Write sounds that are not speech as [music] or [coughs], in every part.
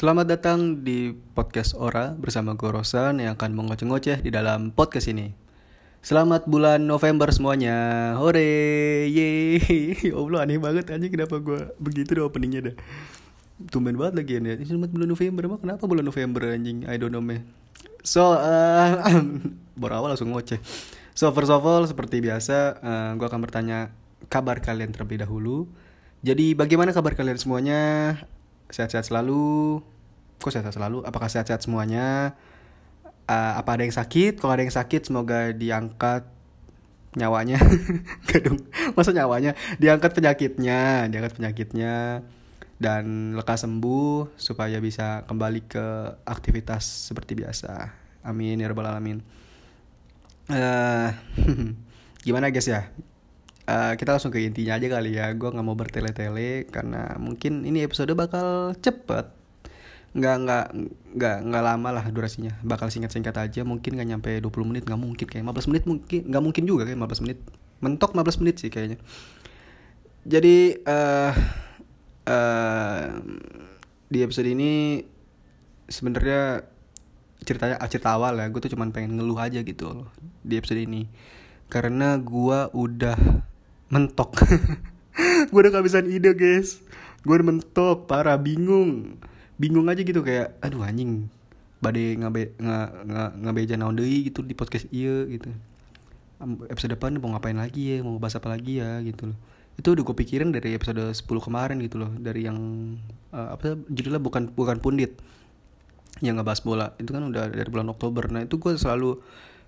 Selamat datang di podcast Ora bersama gue Rosan yang akan mengoceh-ngoceh di dalam podcast ini. Selamat bulan November semuanya. Hore, yeay. [laughs] Ya Allah aneh banget anjing kenapa gue begitu deh openingnya dah. Tumben banget lagi ya. Selamat bulan November emang kenapa bulan November anjing? I don't know me. So, uh, [clears throat] baru awal langsung ngoceh. So, first of all seperti biasa uh, gue akan bertanya kabar kalian terlebih dahulu. Jadi bagaimana kabar kalian semuanya? Sehat-sehat selalu? Kok sehat-sehat selalu? Apakah sehat-sehat semuanya? Uh, apa ada yang sakit? Kalau ada yang sakit semoga diangkat nyawanya. [laughs] Gak dong. Masa nyawanya? Diangkat penyakitnya, diangkat penyakitnya dan lekas sembuh supaya bisa kembali ke aktivitas seperti biasa. Amin ya rabbal alamin. Uh, [laughs] gimana guys ya? Uh, kita langsung ke intinya aja kali ya. Gue nggak mau bertele-tele karena mungkin ini episode bakal cepet. Nggak nggak nggak nggak lama lah durasinya. Bakal singkat-singkat aja. Mungkin nggak nyampe 20 menit. Nggak mungkin kayak 15 menit mungkin. Nggak mungkin juga kayak 15 menit. Mentok 15 menit sih kayaknya. Jadi uh, uh, di episode ini sebenarnya ceritanya cerita awal ya. Gue tuh cuman pengen ngeluh aja gitu loh di episode ini. Karena gue udah mentok [laughs] gue udah kehabisan ide guys gue udah mentok parah bingung bingung aja gitu kayak aduh anjing badai ngabe nga nga ngabeja naon deui gitu di podcast iya gitu. Episode depan mau ngapain lagi ya mau bahas apa lagi ya gitu loh. Itu udah gue pikirin dari episode 10 kemarin gitu loh dari yang uh, apa judulnya bukan bukan pundit yang ngebahas bola. Itu kan udah dari bulan Oktober. Nah itu gue selalu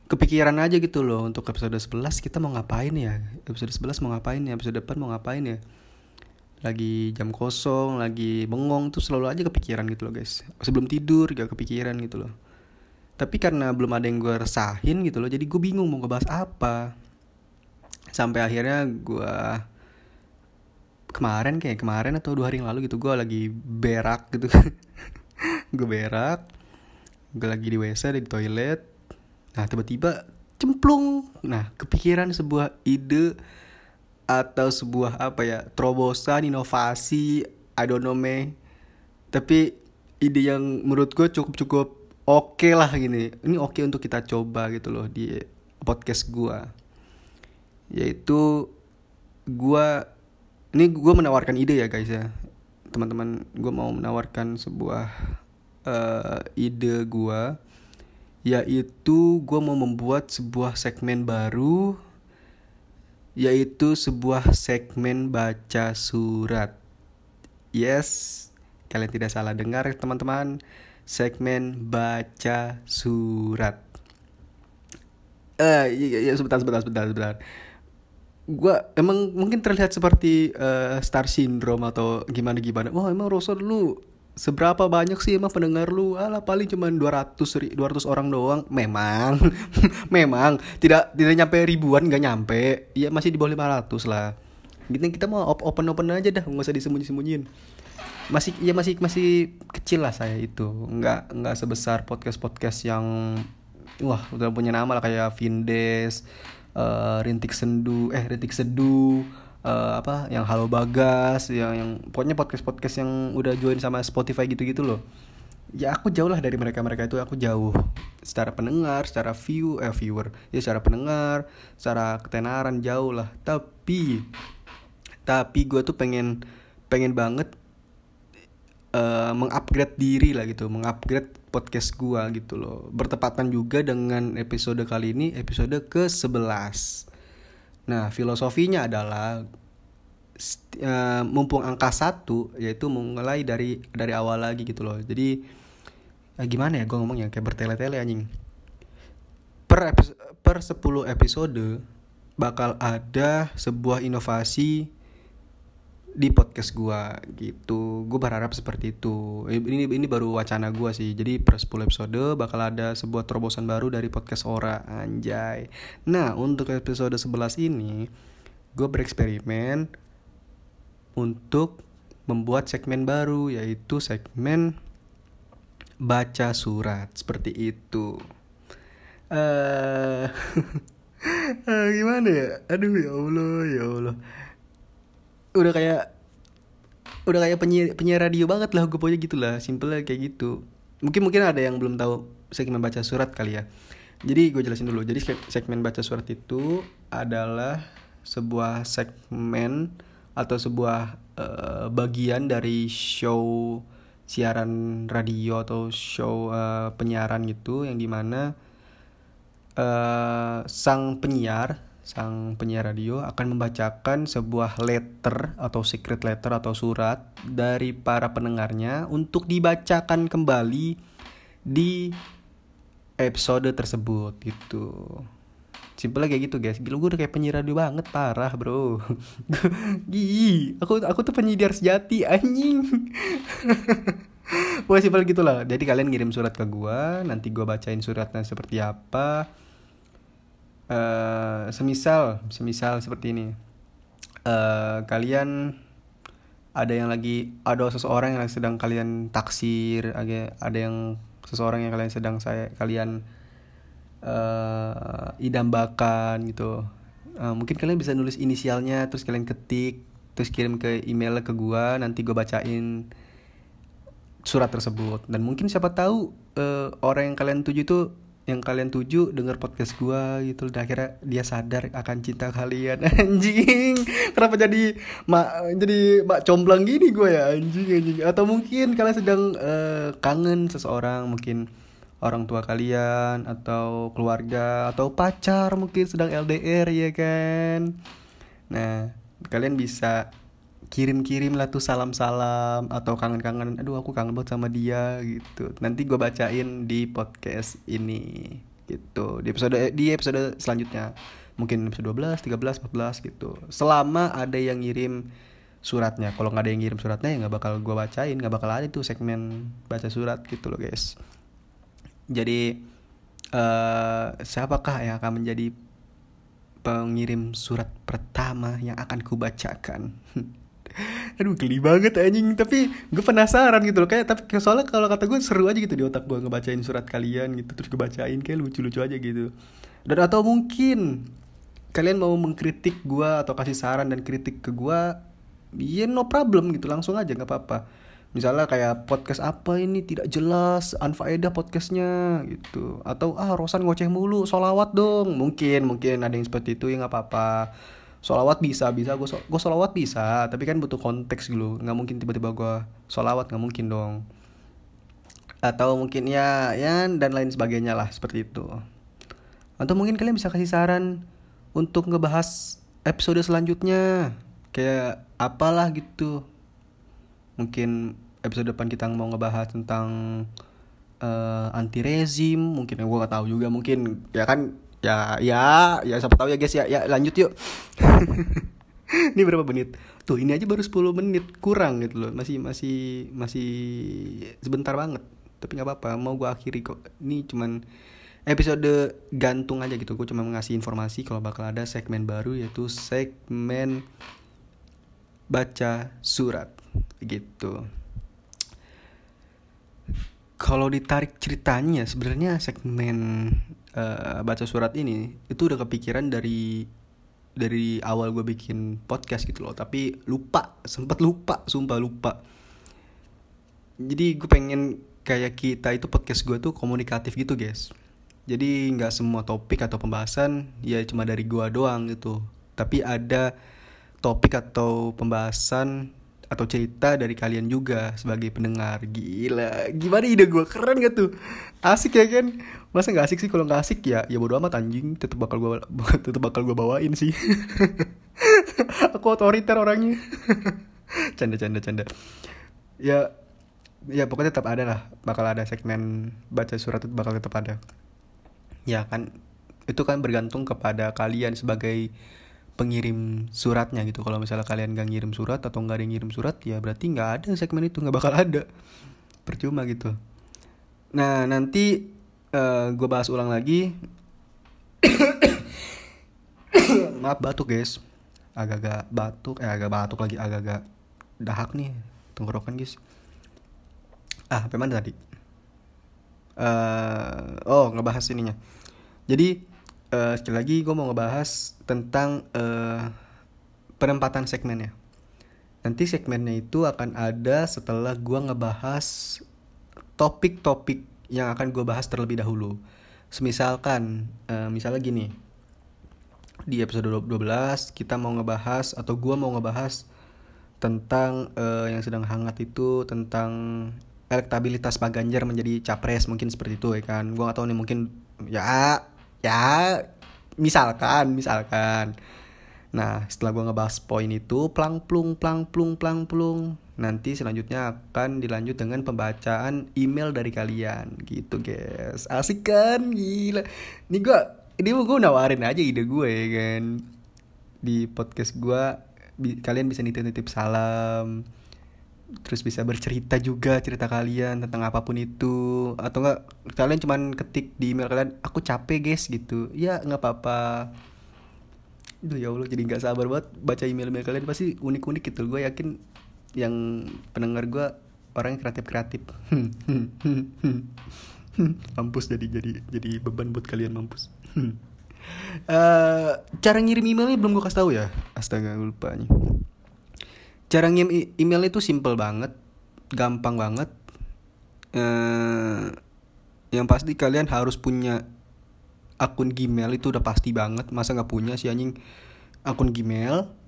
kepikiran aja gitu loh untuk episode 11 kita mau ngapain ya? Episode 11 mau ngapain ya? Episode depan mau ngapain ya lagi jam kosong lagi bengong tuh selalu aja kepikiran gitu loh guys. Sebelum tidur gak kepikiran gitu loh. Tapi karena belum ada yang gue resahin gitu loh jadi gue bingung mau ngebahas apa. Sampai akhirnya gue kemarin kayak kemarin atau dua hari yang lalu gitu gue lagi berak gitu. [laughs] Gue berak gue lagi di WC di toilet. Nah tiba-tiba cemplung. Nah kepikiran sebuah ide atau sebuah apa ya terobosan inovasi I don't know me. Tapi ide yang menurut gue cukup cukup oke okay lah gini. Ini oke okay untuk kita coba gitu loh di podcast gue. Yaitu gue ini gue menawarkan ide ya guys ya teman-teman gue mau menawarkan sebuah uh, ide gue yaitu gue mau membuat sebuah segmen baru yaitu sebuah segmen baca surat. Yes kalian tidak salah dengar teman-teman. Segmen baca surat. Eh uh, ya, ya sebentar sebentar sebentar sebentar. Gue emang mungkin terlihat seperti uh, star syndrome atau gimana gimana wah emang Roson lu seberapa banyak sih emang pendengar lu? Alah paling cuma 200 200 orang doang. Memang [laughs] memang. Tidak tidak nyampe ribuan nggak nyampe. Ya masih di bawah 500 lah. Gitu kita mau open open aja dah. Nggak usah disembunyi sembunyiin masih ya masih masih kecil lah saya itu. Nggak nggak sebesar podcast podcast yang wah udah punya nama lah. Kayak Vindes uh, Rintik Sendu eh Rintik Sedu uh, apa yang Halo Bagas yang yang pokoknya podcast podcast yang udah join sama Spotify gitu-gitu loh. Ya aku jauh lah dari mereka mereka itu. Aku jauh. Secara pendengar secara view eh viewer. Ya secara pendengar secara ketenaran jauh lah. Tapi tapi gue tuh pengen pengen banget uh, mengupgrade diri lah gitu. Mengupgrade podcast gue gitu loh. Bertepatan juga dengan episode kali ini episode ke 11 Nah, filosofinya adalah uh, mumpung angka satu yaitu mulai dari dari awal lagi gitu loh. Jadi uh, gimana ya gue ngomongnya kayak bertele-tele anjing. Per episode, per 10 episode bakal ada sebuah inovasi di podcast gua gitu. Gue berharap seperti itu. Ini ini baru wacana gua sih. Jadi per 10 episode bakal ada sebuah terobosan baru dari podcast Ora anjay. Nah untuk episode 11 ini gue bereksperimen untuk membuat segmen baru yaitu segmen baca surat. Seperti itu. Uh, uh, [laughs] gimana ya? Aduh ya allah ya allah udah kayak udah kayak penyiar penyiar radio banget lah gue pokoknya gitu lah simple kayak gitu. Mungkin mungkin ada yang belum tahu segmen baca surat kali ya. Jadi gue jelasin dulu. Jadi segmen baca surat itu adalah sebuah segmen atau sebuah uh, bagian dari show siaran radio atau show uh, penyiaran gitu yang di mana uh, sang penyiar sang penyiar radio akan membacakan sebuah letter atau secret letter atau surat dari para pendengarnya untuk dibacakan kembali di episode tersebut gitu. Simpel kayak gitu guys. Gila gue udah kayak penyiar radio banget parah bro. [laughs] Gih, aku aku tuh penyiar sejati anjing. [laughs] Pokoknya simpel gitulah. Jadi kalian ngirim surat ke gue, nanti gue bacain suratnya seperti apa uh, semisal semisal seperti ini. Uh, kalian ada yang lagi ada seseorang yang sedang kalian taksir ada ada yang seseorang yang kalian sedang saya kalian uh, idambakan gitu. Uh, mungkin kalian bisa nulis inisialnya terus kalian ketik terus kirim ke email ke gua nanti gua bacain surat tersebut. Dan mungkin siapa tahu uh, orang yang kalian tuju itu yang kalian tuju denger podcast gua gitu dan akhirnya dia sadar akan cinta kalian. [laughs] Anjing. Kenapa jadi mak jadi mak comblang gini gua ya? Anjing anjing. Atau mungkin kalian sedang uh, kangen seseorang mungkin orang tua kalian atau keluarga atau pacar mungkin sedang LDR ya kan? Nah kalian bisa kirim-kirim lah tuh salam-salam atau kangen-kangen aduh aku kangen banget sama dia gitu. Nanti gue bacain di podcast ini gitu. Di episode di episode selanjutnya. Mungkin episode 12, 13, 14 gitu. Selama ada yang ngirim suratnya. Kalau nggak ada yang ngirim suratnya ya nggak bakal gue bacain. Nggak bakal ada tuh segmen baca surat gitu loh guys. Jadi uh, siapakah yang akan menjadi pengirim surat pertama yang akan kubacakan [laughs] [laughs] aduh geli banget anjing. Tapi gue penasaran gitu loh. Kayak tapi soalnya kalau kata gue seru aja gitu di otak gue ngebacain surat kalian gitu. Terus gue bacain kayak lucu-lucu aja gitu. Dan atau mungkin kalian mau mengkritik gue atau kasih saran dan kritik ke gue ya no problem gitu. Langsung aja nggak apa-apa. Misalnya kayak podcast apa ini? Tidak jelas. Anfaedah podcastnya gitu. Atau ah Rosan ngoceh mulu. Solawat dong. Mungkin mungkin ada yang seperti itu ya nggak apa-apa solawat bisa bisa. Gue gue solawat bisa tapi kan butuh konteks dulu. Nggak mungkin tiba-tiba gue solawat nggak mungkin dong. Atau mungkin ya ya dan lain sebagainya lah seperti itu. Atau mungkin kalian bisa kasih saran untuk ngebahas episode selanjutnya. Kayak apalah gitu. Mungkin episode depan kita mau ngebahas tentang uh, anti rezim. Mungkin gue gak tahu juga. Mungkin ya kan ya ya ya siapa tahu ya guys ya ya lanjut yuk. [laughs] Ini berapa menit? Tuh ini aja baru 10 menit kurang gitu loh. Masih masih masih sebentar banget. Tapi nggak apa-apa mau gue akhiri kok. Ini cuman episode gantung aja gitu. Gue cuma ngasih informasi kalau bakal ada segmen baru yaitu segmen baca surat gitu. Kalau ditarik ceritanya sebenarnya segmen uh, baca surat ini itu udah kepikiran dari dari awal gue bikin podcast gitu loh. Tapi lupa sempet lupa sumpah lupa. Jadi gue pengen kayak kita itu podcast gue tuh komunikatif gitu guys. Jadi nggak semua topik atau pembahasan ya cuma dari gue doang gitu. Tapi ada topik atau pembahasan atau cerita dari kalian juga sebagai pendengar. Gila gimana ide gue keren gak tuh? Asik ya kan masa nggak asik sih? Kalau nggak asik ya ya bodo amat anjing. Tetap bakal gue [laughs] tetap bakal gue bawain sih. [laughs] Aku otoriter orangnya. [laughs] Canda canda canda. Ya ya pokoknya tetap ada lah. Bakal ada segmen baca surat itu bakal tetap ada. Ya kan? Itu kan bergantung kepada kalian sebagai pengirim suratnya gitu. Kalau misalnya kalian gak ngirim surat atau nggak ada yang ngirim surat ya berarti nggak ada segmen itu nggak bakal ada. Percuma gitu. Nah nanti uh, eh, gue bahas ulang lagi. [coughs] Maaf batuk guys. Agak-agak batuk eh agak batuk lagi agak-agak dahak nih tenggorokan guys. Ah apa tadi? Uh, oh ngebahas ininya. Jadi uh, sekali lagi gue mau ngebahas tentang uh, penempatan segmennya. nanti segmennya itu akan ada setelah gue ngebahas topik-topik yang akan gue bahas terlebih dahulu. Semisalkan uh, misalnya gini. Di episode 12 kita mau ngebahas atau gue mau ngebahas tentang uh, yang sedang hangat itu tentang elektabilitas Pak Ganjar menjadi capres mungkin seperti itu ya kan? Gue gak tahu nih mungkin ya ya misalkan misalkan. Nah setelah gue ngebahas poin itu plang plung plang plung plang plung. Nanti selanjutnya akan dilanjut dengan pembacaan email dari kalian. Gitu guys. Asik kan? Gila. Ini gue ini gue nawarin aja ide gue ya kan? Di podcast gue bi kalian bisa nitip-nitip salam terus bisa bercerita juga cerita kalian tentang apa pun itu. Atau enggak kalian cuman ketik di email kalian aku capek guys gitu. Ya nggak apa-apa. Duh ya Allah jadi nggak sabar banget baca email-email kalian. Pasti unik-unik gitu. Gue yakin yang pendengar gue orang yang kreatif kreatif [laughs] mampus jadi jadi jadi beban buat kalian mampus. Uh, [laughs] cara ngirim emailnya belum gue kasih tahu ya? Astaga gue lupa nih cara ngirim email itu simple banget gampang banget uh, yang pasti kalian harus punya akun Gmail itu udah pasti banget masa nggak punya sih anjing akun Gmail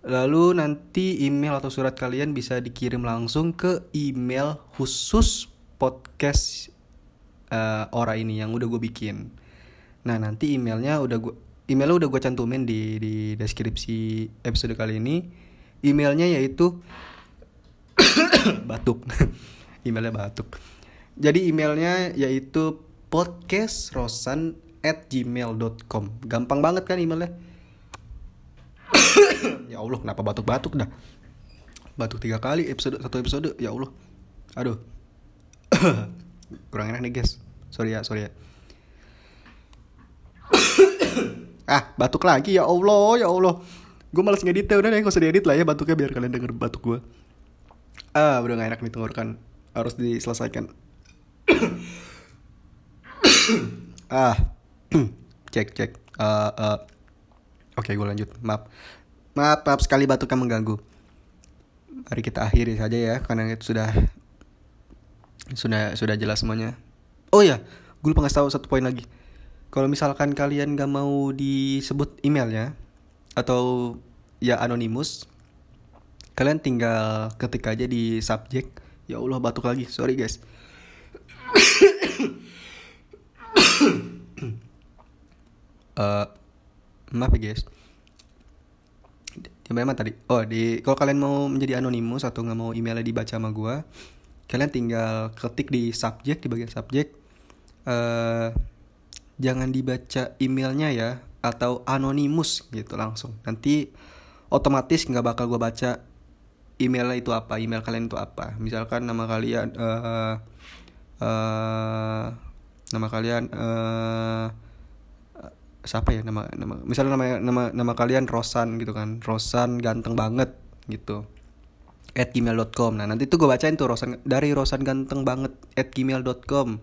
Lalu nanti email atau surat kalian bisa dikirim langsung ke email khusus podcast uh, Ora ini yang udah gue bikin. Nah nanti emailnya udah gue emailnya udah gue cantumin di di deskripsi episode kali ini. Emailnya yaitu [coughs] batuk. [coughs] emailnya batuk. Jadi emailnya yaitu podcastrosan at gmail.com Gampang banget kan emailnya? [coughs] Ya Allah kenapa batuk-batuk dah? Batuk tiga kali episode satu episode ya Allah. Aduh. Kurang enak nih guys. Sorry ya sorry ya. Ah batuk lagi ya Allah ya Allah gue malas ngedit ya udah deh gak usah diedit lah ya batuknya biar kalian denger batuk gue ah udah gak enak nih tenggorokan harus diselesaikan [coughs] ah [coughs] cek cek uh, uh. oke okay, gue lanjut maaf Maaf, maaf sekali batuknya mengganggu. Mari kita akhiri saja ya karena itu sudah sudah sudah jelas semuanya. Oh ya, gue lupa ngasih tahu satu poin lagi. Kalau misalkan kalian gak mau disebut emailnya atau ya anonimus, kalian tinggal ketik aja di subjek. Ya Allah batuk lagi, sorry guys. uh, [coughs] maaf ya guys. Sampai mana tadi? Oh di kalau kalian mau menjadi anonimus atau nggak mau emailnya dibaca sama gue kalian tinggal ketik di subjek di bagian subjek. Uh, jangan dibaca emailnya ya atau anonimus gitu langsung. Nanti otomatis nggak bakal gue baca emailnya itu apa email kalian itu apa. Misalkan nama kalian uh, uh, nama kalian uh, siapa ya nama nama misalnya nama nama nama kalian Rosan gitu kan. Rosan ganteng banget gitu. At gmail.com nah nanti tuh gue bacain tuh Rosan dari Rosan ganteng banget at gmail.com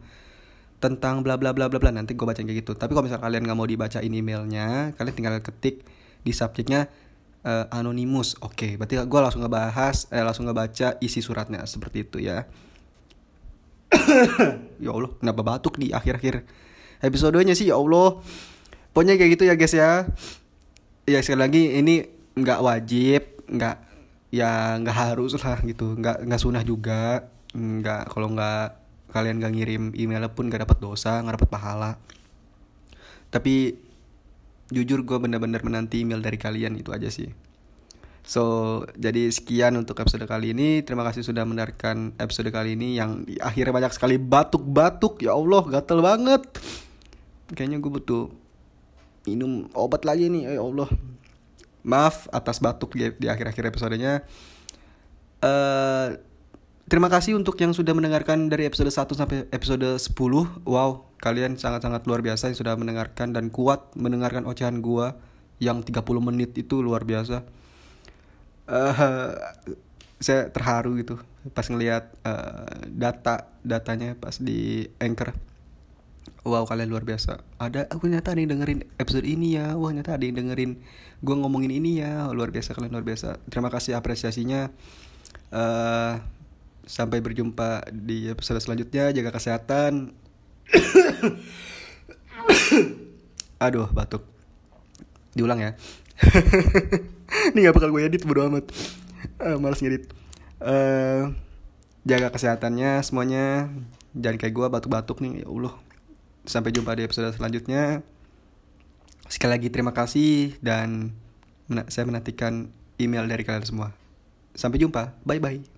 tentang bla bla bla bla bla. Nanti gue bacain kayak gitu. Tapi kalau misalnya kalian nggak mau dibacain emailnya kalian tinggal ketik di subjeknya uh, anonimus. Oke okay, berarti gue langsung ngebahas eh, langsung ngebaca isi suratnya. Seperti itu ya. [coughs] Ya Allah kenapa batuk di akhir-akhir episodenya sih? Ya Allah. Pokoknya kayak gitu ya guys ya. Ya sekali lagi ini nggak wajib nggak ya nggak harus lah gitu. Nggak nggak sunah juga. Nggak kalau nggak kalian nggak ngirim email pun nggak dapat dosa nggak dapat pahala tapi jujur gue bener-bener menanti email dari kalian itu aja sih So, jadi sekian untuk episode kali ini. Terima kasih sudah mendengarkan episode kali ini yang akhirnya banyak sekali batuk-batuk. Ya Allah, gatel banget. Kayaknya gue butuh minum obat lagi nih ya Allah maaf atas batuk di, di akhir-akhir episodenya uh, terima kasih untuk yang sudah mendengarkan dari episode 1 sampai episode 10 wow kalian sangat-sangat luar biasa yang sudah mendengarkan dan kuat mendengarkan ocehan gua yang 30 menit itu luar biasa. Uh, saya terharu gitu pas ngelihat uh, data datanya pas di anchor. Wow kalian luar biasa. Ada aku nyata ada yang dengerin episode ini ya. Wah nyata ada yang dengerin gue ngomongin ini ya. Luar biasa kalian luar biasa. Terima kasih apresiasinya. Uh, sampai berjumpa di episode selanjutnya. Jaga kesehatan. [coughs] Aduh batuk. Diulang ya. [laughs] Ini gak bakal gue edit bodo amat. Uh, males ngedit. Uh, jaga kesehatannya semuanya. Jangan kayak gue batuk-batuk nih ya Allah. Sampai jumpa di episode selanjutnya. Sekali lagi terima kasih dan saya menantikan email dari kalian semua. Sampai jumpa. Bye bye